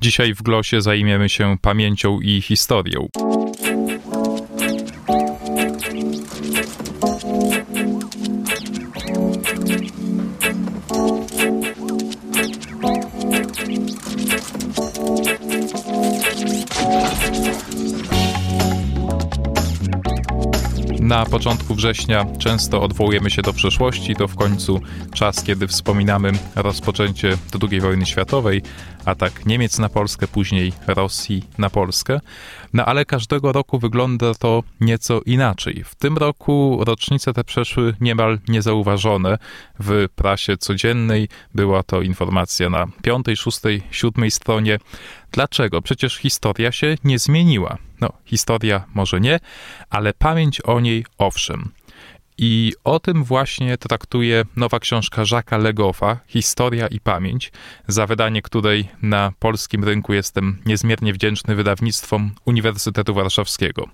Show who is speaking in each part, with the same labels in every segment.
Speaker 1: Dzisiaj w Glosie zajmiemy się pamięcią i historią. Na początku września często odwołujemy się do przeszłości, to w końcu czas, kiedy wspominamy rozpoczęcie II wojny światowej, atak Niemiec na Polskę, później Rosji na Polskę. No ale każdego roku wygląda to nieco inaczej. W tym roku rocznice te przeszły niemal niezauważone. W prasie codziennej była to informacja na piątej, szóstej, siódmej stronie. Dlaczego? Przecież historia się nie zmieniła. No, historia może nie, ale pamięć o niej owszem. I o tym właśnie traktuje nowa książka Jacques'a Legoffa, Historia i Pamięć, za wydanie której na polskim rynku jestem niezmiernie wdzięczny wydawnictwom Uniwersytetu Warszawskiego.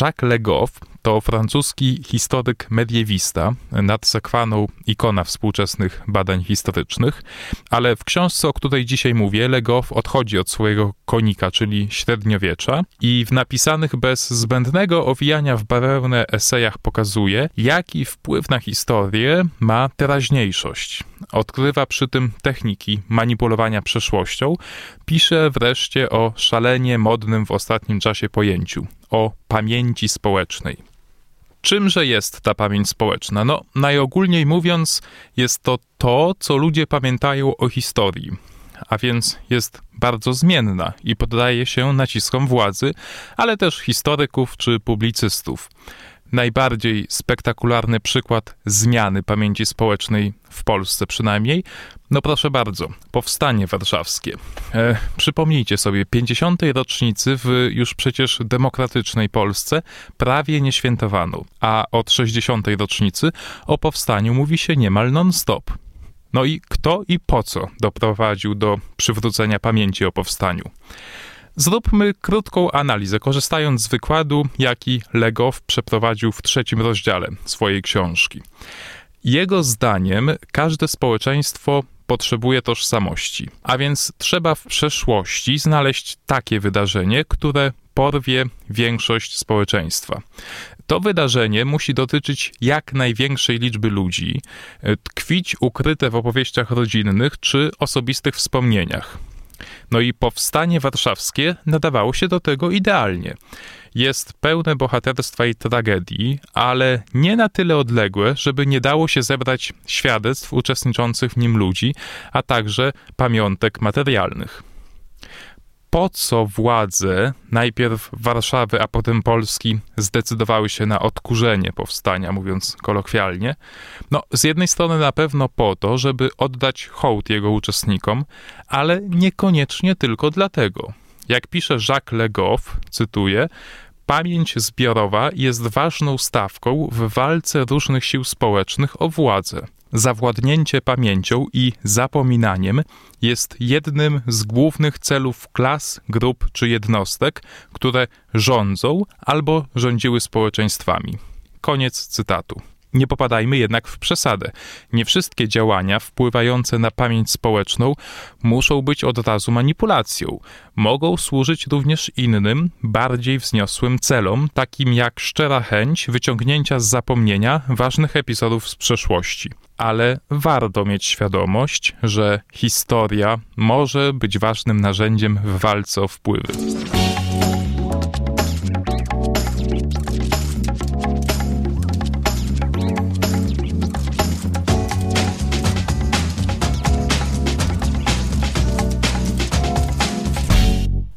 Speaker 1: Jacques Le Goff to francuski historyk mediewista, nadsekwaną ikona współczesnych badań historycznych, ale w książce, o której dzisiaj mówię, Le odchodzi od swojego konika, czyli średniowiecza i w napisanych bez zbędnego owijania w bawełnę esejach pokazuje, jaki wpływ na historię ma teraźniejszość. Odkrywa przy tym techniki manipulowania przeszłością, pisze wreszcie o szalenie modnym w ostatnim czasie pojęciu o pamięci społecznej. Czymże jest ta pamięć społeczna? No, najogólniej mówiąc, jest to to, co ludzie pamiętają o historii, a więc jest bardzo zmienna i poddaje się naciskom władzy, ale też historyków czy publicystów najbardziej spektakularny przykład zmiany pamięci społecznej w Polsce przynajmniej? No proszę bardzo, powstanie warszawskie. E, przypomnijcie sobie, 50. rocznicy w już przecież demokratycznej Polsce prawie nie świętowano, a od 60. rocznicy o powstaniu mówi się niemal non-stop. No i kto i po co doprowadził do przywrócenia pamięci o powstaniu? Zróbmy krótką analizę, korzystając z wykładu, jaki Legow przeprowadził w trzecim rozdziale swojej książki. Jego zdaniem każde społeczeństwo potrzebuje tożsamości, a więc trzeba w przeszłości znaleźć takie wydarzenie, które porwie większość społeczeństwa. To wydarzenie musi dotyczyć jak największej liczby ludzi, tkwić ukryte w opowieściach rodzinnych czy osobistych wspomnieniach. No i powstanie warszawskie nadawało się do tego idealnie. Jest pełne bohaterstwa i tragedii, ale nie na tyle odległe, żeby nie dało się zebrać świadectw uczestniczących w nim ludzi, a także pamiątek materialnych po co władze, najpierw Warszawy, a potem Polski, zdecydowały się na odkurzenie powstania, mówiąc kolokwialnie? No, z jednej strony na pewno po to, żeby oddać hołd jego uczestnikom, ale niekoniecznie tylko dlatego. Jak pisze Jacques Le Goff, cytuję, Pamięć zbiorowa jest ważną stawką w walce różnych sił społecznych o władzę. Zawładnięcie pamięcią i zapominaniem jest jednym z głównych celów klas, grup czy jednostek, które rządzą albo rządziły społeczeństwami. Koniec cytatu. Nie popadajmy jednak w przesadę. Nie wszystkie działania wpływające na pamięć społeczną muszą być od razu manipulacją. Mogą służyć również innym, bardziej wzniosłym celom, takim jak szczera chęć wyciągnięcia z zapomnienia ważnych epizodów z przeszłości. Ale warto mieć świadomość, że historia może być ważnym narzędziem w walce o wpływy.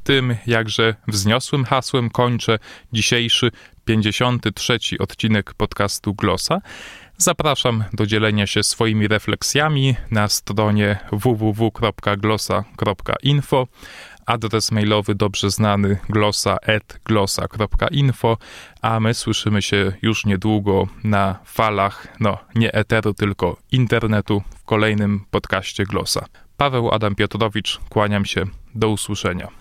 Speaker 1: Tym jakże wzniosłym hasłem kończę dzisiejszy 53 odcinek podcastu Glosa. Zapraszam do dzielenia się swoimi refleksjami na stronie www.glosa.info adres mailowy dobrze znany glosa.glosa.info, a my słyszymy się już niedługo na falach, no nie eteru, tylko internetu w kolejnym podcaście Glosa. Paweł Adam Piotrowicz, kłaniam się, do usłyszenia.